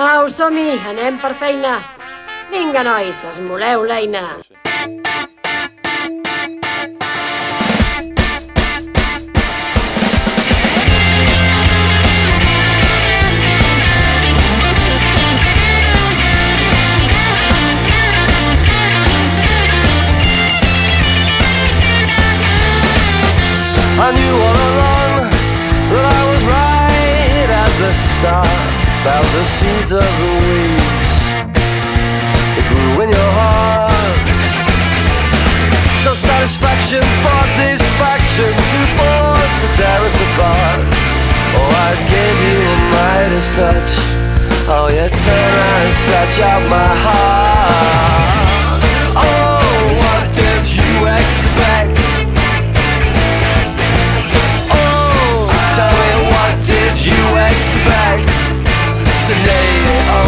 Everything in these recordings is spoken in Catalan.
Au, som-hi, anem per feina. Vinga, nois, esmoleu l'eina. About the seeds of the weeds that grew in your heart. So satisfaction for these factions who fought to tear us apart. Oh, I gave you a Midas touch. Oh, you turn and scratch out my heart. Oh, what did you expect? Oh, tell me what did you expect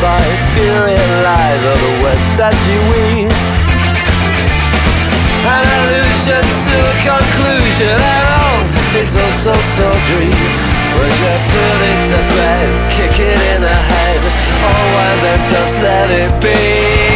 but and lies of the webs that you weave. An illusion to a conclusion, and oh, it's a so-so dream. When you're putting to bed, kick it in the head, oh, and then just let it be.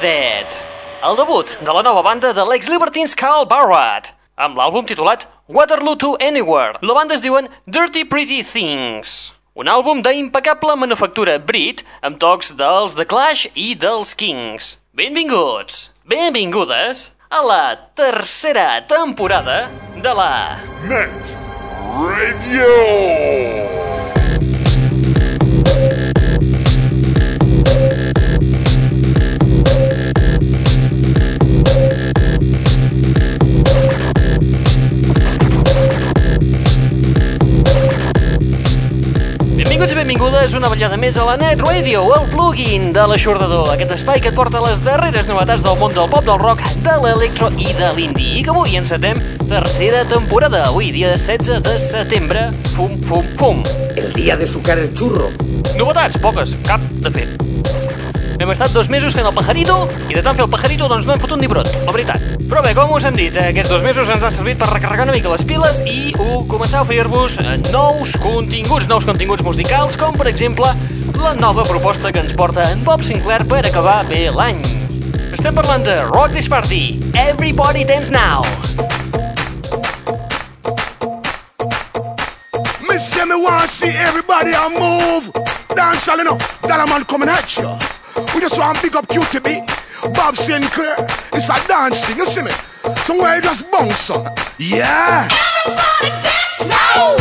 Dead. El debut de la nova banda de l'ex-libertins Carl Barrett, amb l'àlbum titulat Waterloo to Anywhere. La banda es diuen Dirty Pretty Things. Un àlbum d'impecable manufactura brit amb tocs dels The Clash i dels Kings. Benvinguts, benvingudes a la tercera temporada de la... Net Radio. Benvinguts i benvingudes una ballada més a la Net Radio, el plugin de l'aixordador, aquest espai que et porta les darreres novetats del món del pop, del rock, de l'electro i de l'indie. I que avui encetem tercera temporada, avui dia 16 de setembre, fum, fum, fum. El día de sucar el churro. Novetats, poques, cap, de fet. Hem estat dos mesos fent el pajarito i de tant fer el pajarito doncs no hem fotut ni brot, la veritat. Però bé, com us hem dit, aquests dos mesos ens han servit per recarregar una mica les piles i uh, començar a oferir-vos eh, nous continguts, nous continguts musicals, com per exemple la nova proposta que ens porta en Bob Sinclair per acabar bé l'any. Estem parlant de Rock This Party, Everybody Dance Now. Say me want see everybody a move. Dance all enough. That a man coming at you. We just want big up QTB. Bob Sinclair. It's a dance thing, you see me? Somewhere you just bounce up. Yeah. Everybody dance now.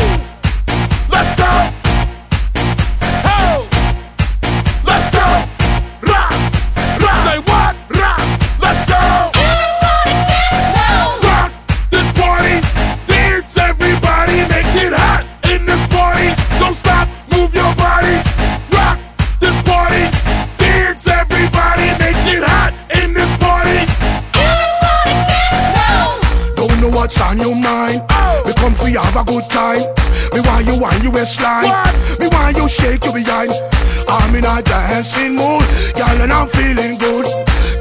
Feeling good.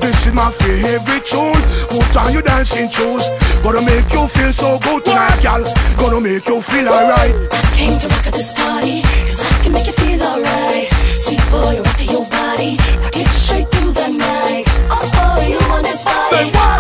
This is my favorite tune. Put on your dancing shoes. Gonna make you feel so good tonight, girl. Gonna make you feel alright. I Came to rock at this party, cause I can make you feel alright. Sweet boy, rock your body, rock it straight through the night. Oh, oh, you want this body? Say what?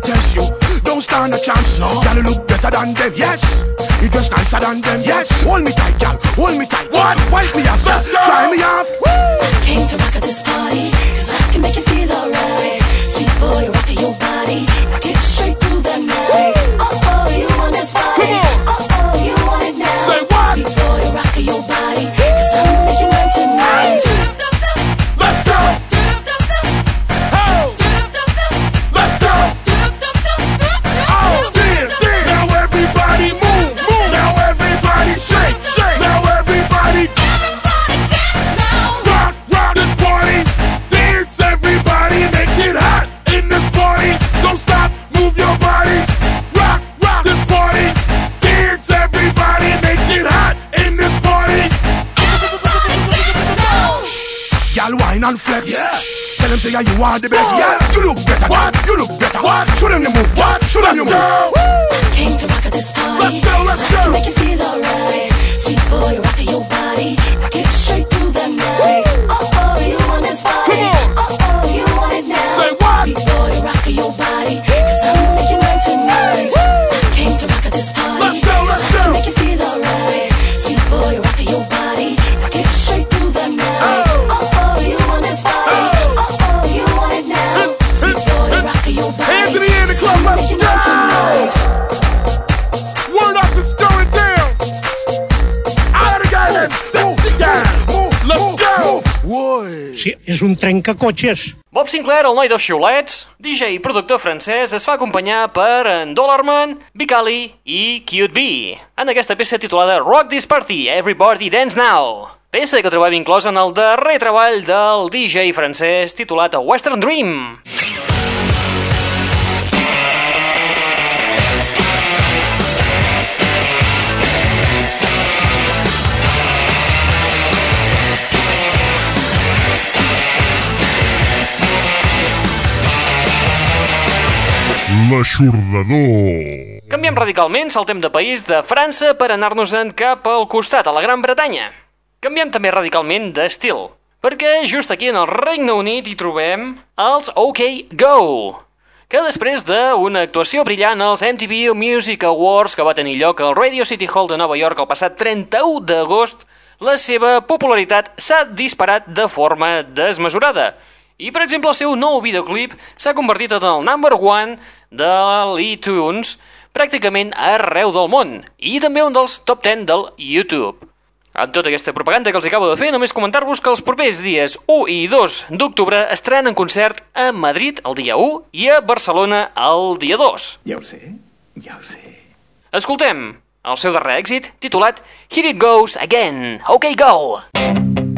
Dance, girl test you. Don't stand a chance, no. Girl you look better than them, yes. You dress nicer than them, yes. Hold me tight, girl, hold me tight. What? Wipe me off, try me off. I Came to rock at this party, cause I can make you feel alright. Sweet boy, rock your body, rock it straight wine and flex. Yeah. Tell them say yeah, you are the best. Yeah, you look better. What? You look better. What? Show them you move. What? Show them you move. Came to rock at this party. Let's go, let's cause I can go. make you feel alright. Sweet boy, rock your body, rock it straight through the night. Oh, un trencacotxes. Bob Sinclair, el noi dels xiulets, DJ i productor francès, es fa acompanyar per en Dollarman, Bicali i Cute Bee, en aquesta peça titulada Rock This Party, Everybody Dance Now. Peça que trobem inclosa en el darrer treball del DJ francès titulat Western Dream. L'aixordador. Canviem radicalment, saltem de país de França per anar-nos-en cap al costat, a la Gran Bretanya. Canviem també radicalment d'estil, perquè just aquí en el Regne Unit hi trobem els OK Go, que després d'una actuació brillant als MTV Music Awards que va tenir lloc al Radio City Hall de Nova York el passat 31 d'agost, la seva popularitat s'ha disparat de forma desmesurada. I, per exemple, el seu nou videoclip s'ha convertit en el number one de l'iTunes pràcticament arreu del món i també un dels top 10 del YouTube. Amb tota aquesta propaganda que els acabo de fer, només comentar-vos que els propers dies 1 i 2 d'octubre estaran en concert a Madrid el dia 1 i a Barcelona el dia 2. Ja ho sé, ja ho sé. Escoltem el seu darrer èxit, titulat Here It Goes Again. OK, go! It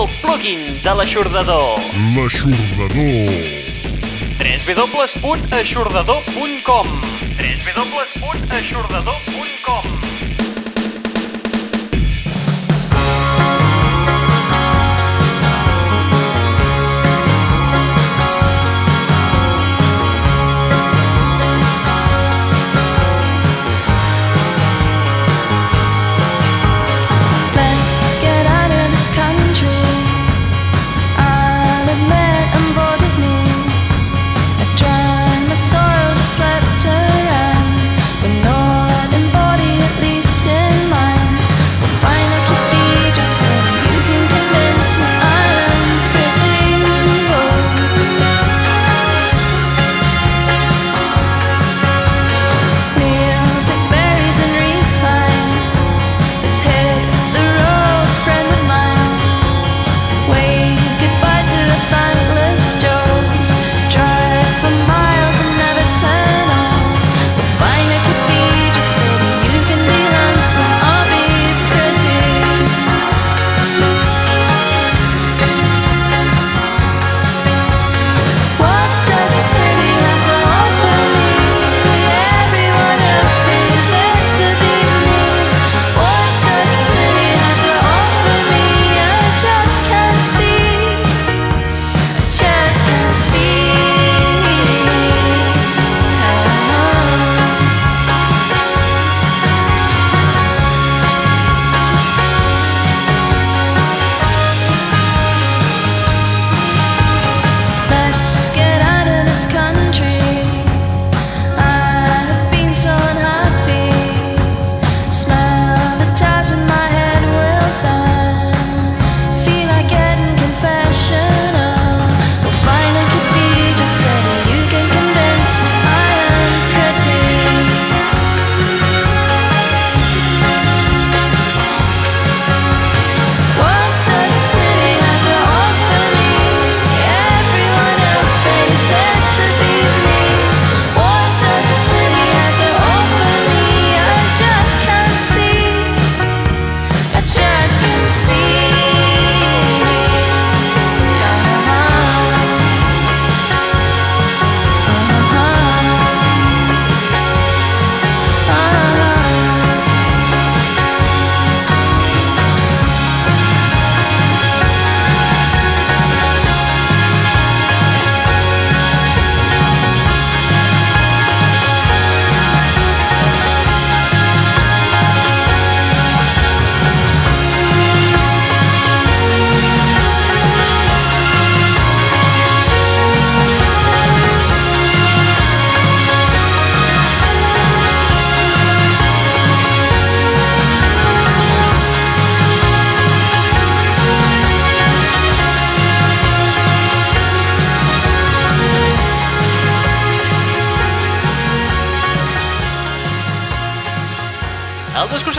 El plugin de l'aixordador. L'aixordador. www.aixordador.com www.aixordador.com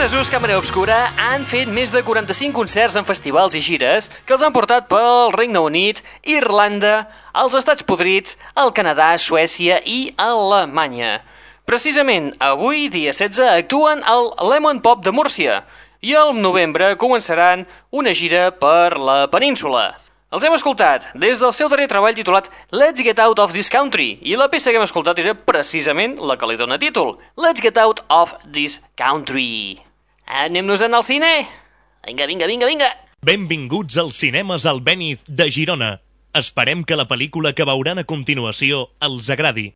Escocesos Càmera Obscura han fet més de 45 concerts en festivals i gires que els han portat pel Regne Unit, Irlanda, els Estats Podrits, el Canadà, Suècia i Alemanya. Precisament avui, dia 16, actuen al Lemon Pop de Múrcia i al novembre començaran una gira per la península. Els hem escoltat des del seu darrer treball titulat Let's Get Out of This Country i la peça que hem escoltat era precisament la que li dona títol Let's Get Out of This Country. Anem-nos-en al cine? Vinga, vinga, vinga, vinga! Benvinguts als cinemes Albéniz de Girona. Esperem que la pel·lícula que veuran a continuació els agradi.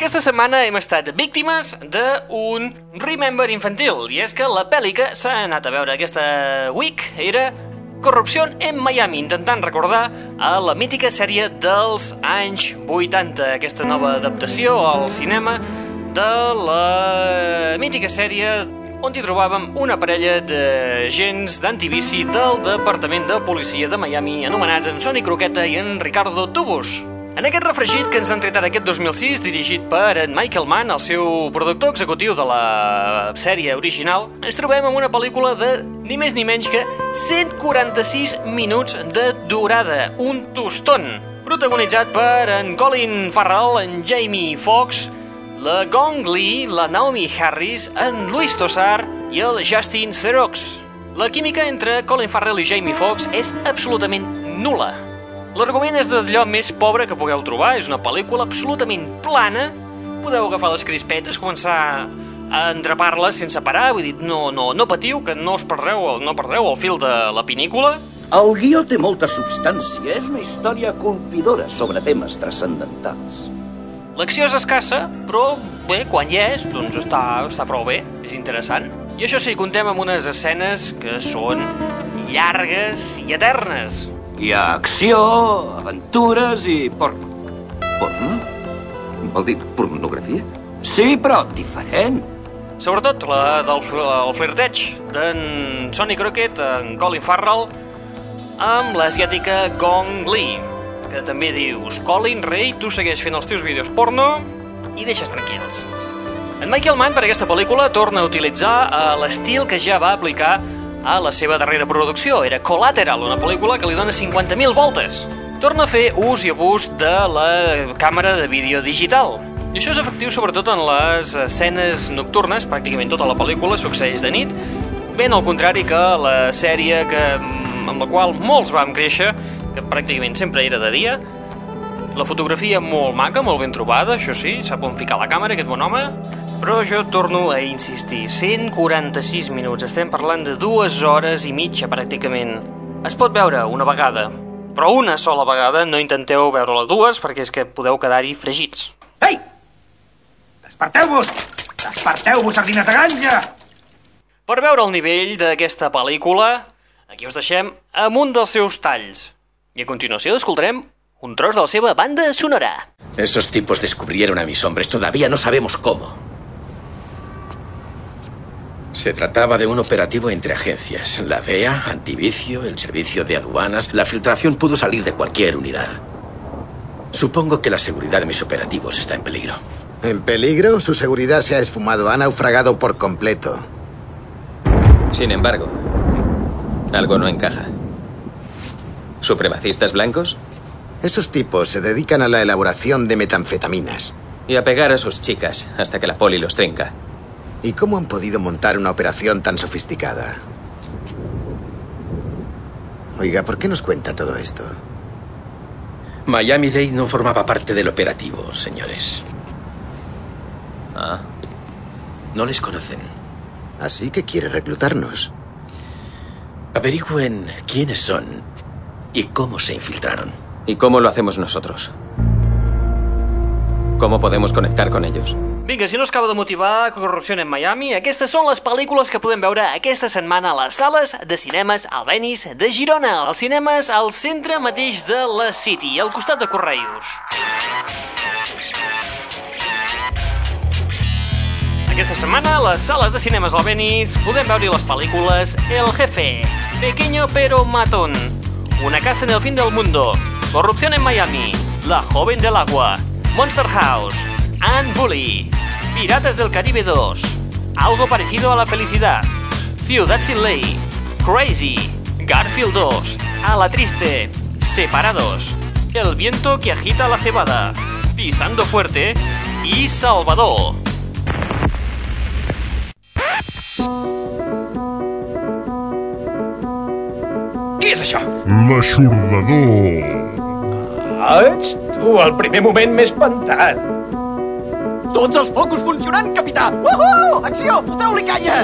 Aquesta setmana hem estat víctimes d'un Remember infantil, i és que la pel·li que s'ha anat a veure aquesta week era Corrupció en Miami, intentant recordar a la mítica sèrie dels anys 80, aquesta nova adaptació al cinema de la mítica sèrie on hi trobàvem una parella d'agents d'antivici del Departament de Policia de Miami anomenats en Sonny Croqueta i en Ricardo Tubus. En aquest refregit que ens han tret ara aquest 2006, dirigit per en Michael Mann, el seu productor executiu de la sèrie original, ens trobem amb una pel·lícula de ni més ni menys que 146 minuts de durada, un tostón, protagonitzat per en Colin Farrell, en Jamie Foxx, la Gong Li, la Naomi Harris, en Luis Tosar i el Justin Theroux. La química entre Colin Farrell i Jamie Foxx és absolutament nula. L'argument és d'allò més pobre que pugueu trobar, és una pel·lícula absolutament plana, podeu agafar les crispetes, començar a endrapar-les sense parar, vull dir, no, no, no patiu, que no us perdreu, no perdreu el fil de la pinícula. El guió té molta substància, és una història colpidora sobre temes transcendentals. L'acció és escassa, però bé, quan hi és, doncs està, està prou bé, és interessant. I això sí, contem amb unes escenes que són llargues i eternes. Hi ha acció, aventures i porno. Porno? Vol dir pornografia? Sí, però diferent. Sobretot la del el flirteig d'en Sonny Crockett, en Colin Farrell, amb l'asiàtica Gong Li, que també dius, Colin, rei, tu segueix fent els teus vídeos porno i deixes tranquils. En Michael Mann, per aquesta pel·lícula, torna a utilitzar eh, l'estil que ja va aplicar a la seva darrera producció. Era Collateral, una pel·lícula que li dona 50.000 voltes. Torna a fer ús i abús de la càmera de vídeo digital. I això és efectiu sobretot en les escenes nocturnes, pràcticament tota la pel·lícula succeeix de nit, ben al contrari que la sèrie que, amb la qual molts vam créixer, que pràcticament sempre era de dia, la fotografia molt maca, molt ben trobada, això sí, sap on ficar la càmera, aquest bon home, però jo torno a insistir, 146 minuts, estem parlant de dues hores i mitja pràcticament. Es pot veure una vegada, però una sola vegada, no intenteu veure-la dues perquè és que podeu quedar-hi fregits. Ei! Desperteu-vos! Desperteu-vos, sardines de ganja! Per veure el nivell d'aquesta pel·lícula, aquí us deixem amb un dels seus talls. I a continuació escoltarem un tros de la seva banda sonora. Esos tipos descubrieron a mis hombres. Todavía no sabemos cómo. Se trataba de un operativo entre agencias. La DEA, Antivicio, el Servicio de Aduanas. La filtración pudo salir de cualquier unidad. Supongo que la seguridad de mis operativos está en peligro. ¿En peligro? Su seguridad se ha esfumado, ha naufragado por completo. Sin embargo, algo no encaja. ¿Supremacistas blancos? Esos tipos se dedican a la elaboración de metanfetaminas. Y a pegar a sus chicas hasta que la poli los trinca. ¿Y cómo han podido montar una operación tan sofisticada? Oiga, ¿por qué nos cuenta todo esto? Miami-Dade no formaba parte del operativo, señores. Ah. No les conocen. Así que quiere reclutarnos. Averigüen quiénes son y cómo se infiltraron. ¿Y cómo lo hacemos nosotros? ¿Cómo podemos conectar con ellos? Vinga, si no us acaba de motivar Corrupció en Miami, aquestes són les pel·lícules que podem veure aquesta setmana a les sales de cinemes Albenis de Girona, als cinemes al centre mateix de la City, al costat de Correios. Aquesta setmana, a les sales de cinemes Albenis podem veure les pel·lícules El Jefe, Pequeño pero Matón, Una casa en el fin del mundo, Corrupción en Miami, La joven del agua, Monster House, Anne Bully, Piratas del Caribe 2, Algo parecido a la felicidad, Ciudad sin ley, Crazy, Garfield 2, A la triste, Separados, El viento que agita la cebada, Pisando fuerte y Salvador. Què és això? L'aixordador. Ah, ets tu, el primer moment m'he espantat. Tots els focus funcionant, capità! Uhu! Acció! Foteu-li canya!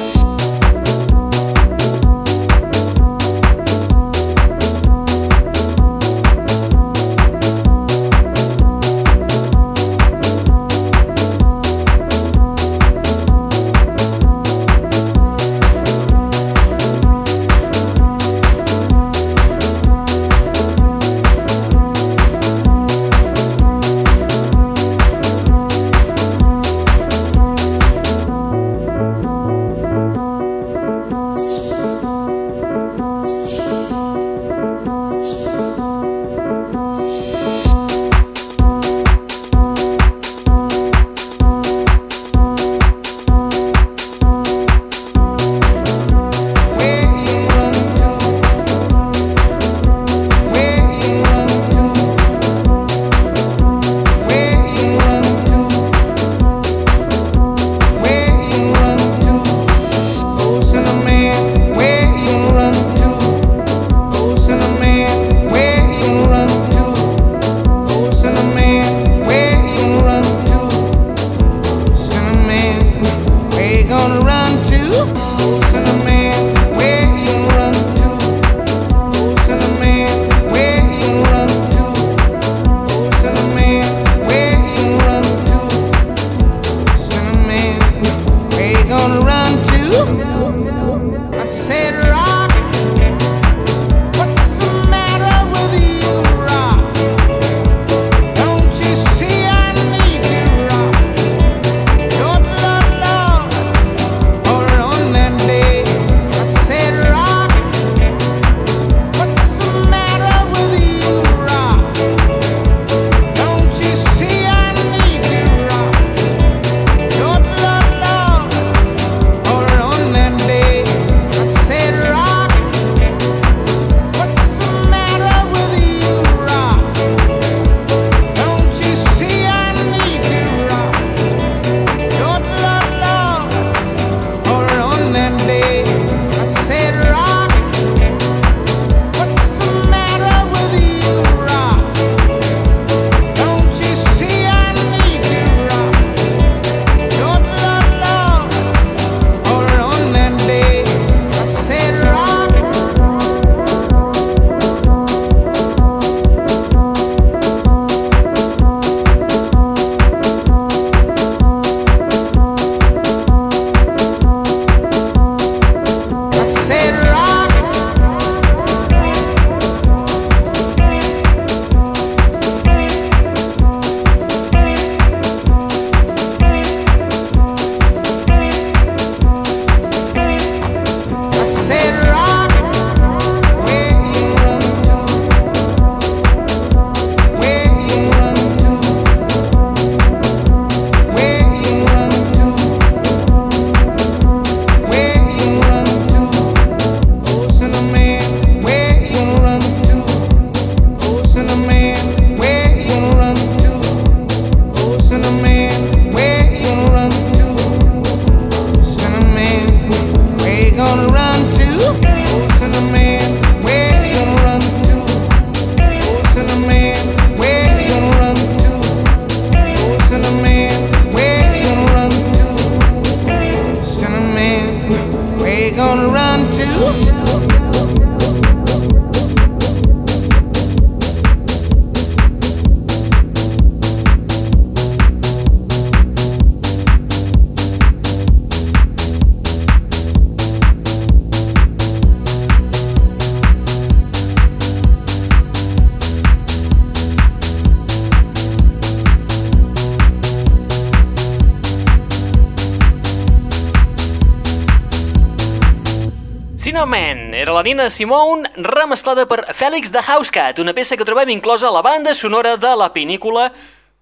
Cinnamon era la Nina Simone remesclada per Félix de Housecat, una peça que trobem inclosa a la banda sonora de la pel·lícula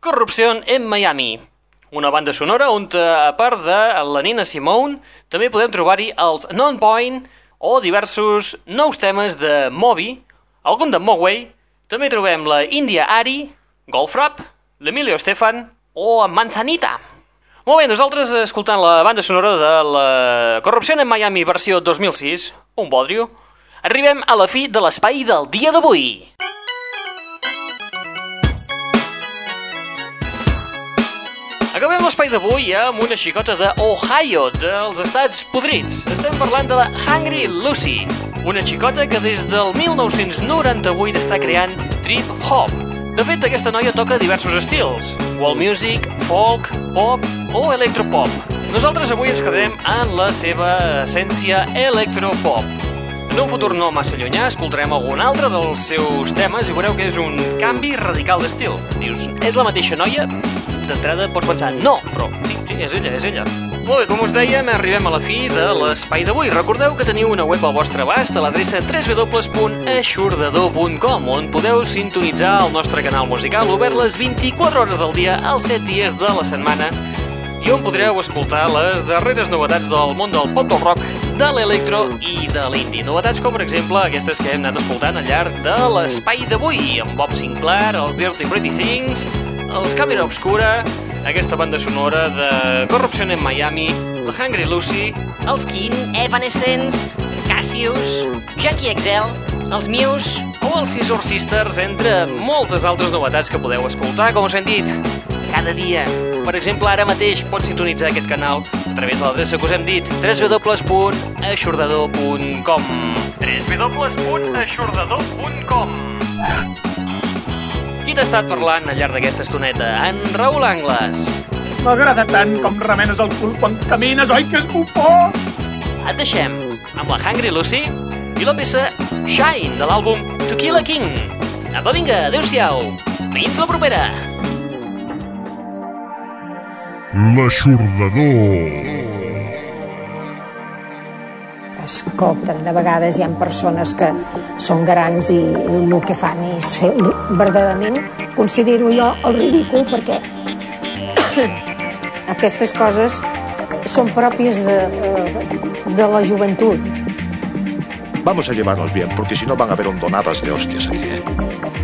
Corrupció en Miami. Una banda sonora on, eh, a part de la Nina Simone, també podem trobar-hi els Non-Point o diversos nous temes de Moby, algun de Mogwai, també trobem la India Ari, Golfrap, l'Emilio Estefan o Manzanita. Molt bé, nosaltres escoltant la banda sonora de la Corrupció en Miami versió 2006, un bodrio, arribem a la fi de l'espai del dia d'avui. Acabem l'espai d'avui amb una xicota de Ohio, dels estats podrits. Estem parlant de la Hungry Lucy, una xicota que des del 1998 està creant trip hop. De fet, aquesta noia toca diversos estils, world music, folk, pop o electropop. Nosaltres avui ens quedem en la seva essència electropop. En un futur no massa llunyà escoltarem algun altre dels seus temes i veureu que és un canvi radical d'estil. Dius, és la mateixa noia? D'entrada pots pensar, no, però sí, és ella, és ella. Molt bé, com us dèiem, arribem a la fi de l'espai d'avui. Recordeu que teniu una web al vostre abast a l'adreça www.aixordador.com on podeu sintonitzar el nostre canal musical obert les 24 hores del dia als 7 dies de la setmana i on podreu escoltar les darreres novetats del món del pop del rock, de l'electro i de l'indie. Novetats com, per exemple, aquestes que hem anat escoltant al llarg de l'espai d'avui, amb Bob Sinclair, els Dirty Pretty Things, els Camera Obscura, aquesta banda sonora de Corruption en Miami, The Hungry Lucy, Els King, Evanescence, Cassius, Jackie Excel, els Muse. o els Scissor Sisters, entre moltes altres novetats que podeu escoltar, com us hem dit, cada dia. Per exemple, ara mateix pots sintonitzar aquest canal a través de l'adreça que us hem dit www.aixordador.com www.aixordador.com Qui t'ha estat parlant al llarg d'aquesta estoneta? En Raül Angles. M'agrada tant com remenes el cul quan camines, oi que és bufó? Et deixem amb la Hungry Lucy i la peça Shine de l'àlbum Tequila King. Apa, vinga, adeu-siau. Fins la propera. L'aixordador. Escolta, de vegades hi ha persones que són grans i el que fan és fer verdaderament, considero jo, el ridícul perquè aquestes coses són pròpies de, de la joventut. Vamos a llevarnos bien, porque si no van a haber hondonadas de hostias aquí, ¿eh?